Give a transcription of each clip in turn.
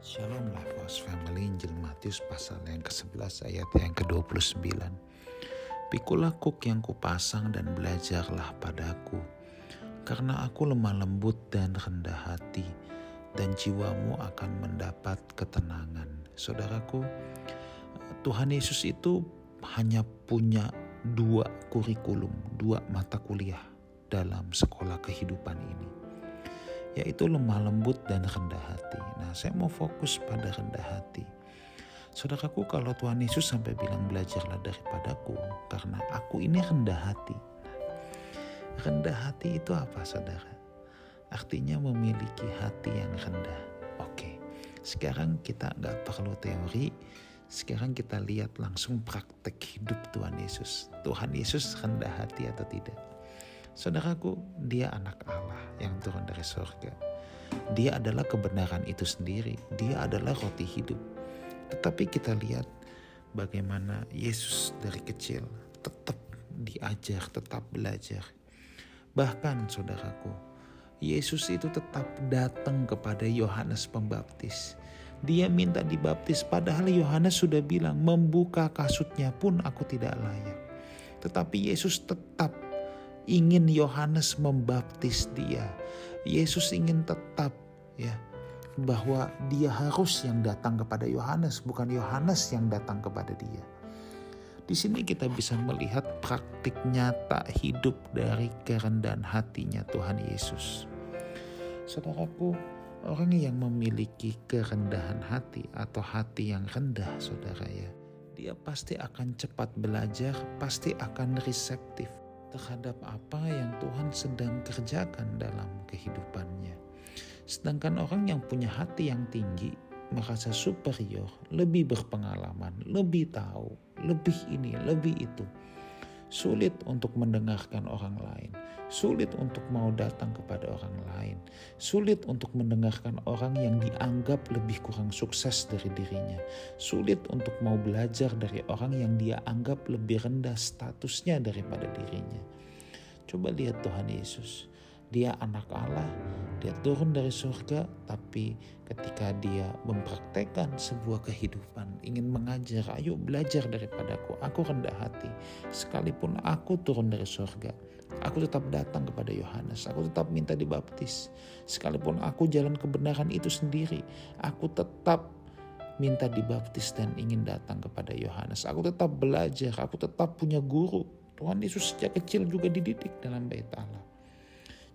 Shalom Lifehouse Family. Injil Matius pasal yang ke-11 ayat yang ke-29 Pikulah kuk yang kupasang dan belajarlah padaku. Karena aku lemah lembut dan rendah hati Dan jiwamu akan mendapat ketenangan. Saudaraku Tuhan Yesus itu hanya punya dua kurikulum Dua mata kuliah dalam sekolah kehidupan ini yaitu lemah lembut dan rendah hati. Nah, saya mau fokus pada rendah hati. Saudaraku, kalau Tuhan Yesus sampai bilang belajarlah daripadaku, karena aku ini rendah hati. rendah hati itu apa, saudara? Artinya memiliki hati yang rendah. Oke, sekarang kita nggak perlu teori, sekarang kita lihat langsung praktek hidup Tuhan Yesus. Tuhan Yesus rendah hati atau tidak? Saudaraku, dia anak Allah yang turun dari surga. Dia adalah kebenaran itu sendiri. Dia adalah roti hidup. Tetapi kita lihat bagaimana Yesus dari kecil tetap diajar, tetap belajar. Bahkan saudaraku, Yesus itu tetap datang kepada Yohanes Pembaptis. Dia minta dibaptis padahal Yohanes sudah bilang membuka kasutnya pun aku tidak layak. Tetapi Yesus tetap ingin Yohanes membaptis dia. Yesus ingin tetap ya bahwa dia harus yang datang kepada Yohanes, bukan Yohanes yang datang kepada dia. Di sini kita bisa melihat praktik nyata hidup dari kerendahan hatinya Tuhan Yesus. Saudaraku, orang yang memiliki kerendahan hati atau hati yang rendah, saudara ya, dia pasti akan cepat belajar, pasti akan reseptif terhadap apa yang Tuhan sedang kerjakan dalam kehidupannya. Sedangkan orang yang punya hati yang tinggi, merasa superior, lebih berpengalaman, lebih tahu, lebih ini, lebih itu. Sulit untuk mendengarkan orang lain, sulit untuk mau datang kepada orang lain, sulit untuk mendengarkan orang yang dianggap lebih kurang sukses dari dirinya, sulit untuk mau belajar dari orang yang dia anggap lebih rendah statusnya daripada dirinya. Coba lihat Tuhan Yesus. Dia anak Allah, dia turun dari surga, tapi ketika dia mempraktekkan sebuah kehidupan, ingin mengajar, ayo belajar daripadaku, aku rendah hati. Sekalipun aku turun dari surga, aku tetap datang kepada Yohanes, aku tetap minta dibaptis. Sekalipun aku jalan kebenaran itu sendiri, aku tetap minta dibaptis dan ingin datang kepada Yohanes. Aku tetap belajar, aku tetap punya guru. Tuhan Yesus sejak kecil juga dididik dalam bait Allah.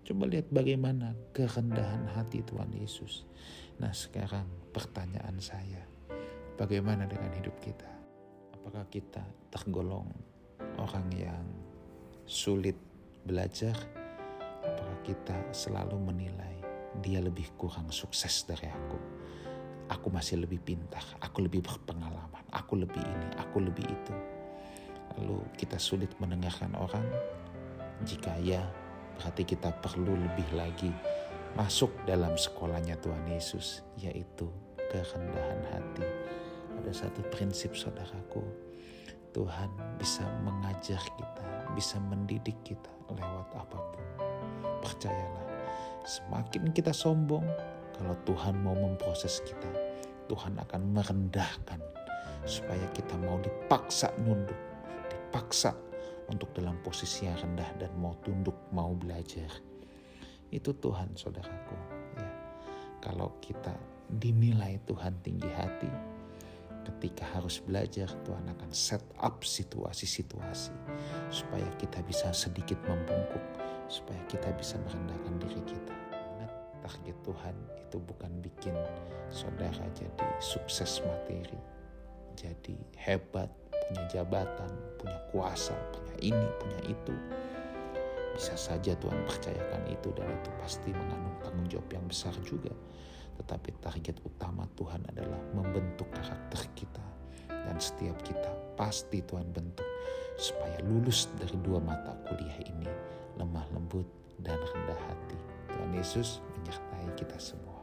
Coba lihat bagaimana kerendahan hati Tuhan Yesus. Nah sekarang pertanyaan saya, bagaimana dengan hidup kita? Apakah kita tergolong orang yang sulit belajar? Apakah kita selalu menilai dia lebih kurang sukses dari aku? Aku masih lebih pintar, aku lebih berpengalaman, aku lebih ini, aku lebih itu. Lalu kita sulit mendengarkan orang jika ya berarti kita perlu lebih lagi masuk dalam sekolahnya Tuhan Yesus, yaitu kerendahan hati. Ada satu prinsip saudaraku, Tuhan bisa mengajar kita, bisa mendidik kita lewat apa pun. Percayalah, semakin kita sombong, kalau Tuhan mau memproses kita, Tuhan akan merendahkan supaya kita mau dipaksa nunduk, dipaksa untuk dalam posisi yang rendah dan mau tunduk, mau belajar. Itu Tuhan saudaraku. Ya. Kalau kita dinilai Tuhan tinggi hati, ketika harus belajar Tuhan akan set up situasi-situasi supaya kita bisa sedikit membungkuk, supaya kita bisa merendahkan diri kita. Ingat target Tuhan itu bukan bikin saudara jadi sukses materi, jadi hebat, punya jabatan, punya kuasa, ini, punya itu. Bisa saja Tuhan percayakan itu dan itu pasti mengandung tanggung jawab yang besar juga. Tetapi target utama Tuhan adalah membentuk karakter kita. Dan setiap kita pasti Tuhan bentuk supaya lulus dari dua mata kuliah ini. Lemah lembut dan rendah hati. Tuhan Yesus menyertai kita semua.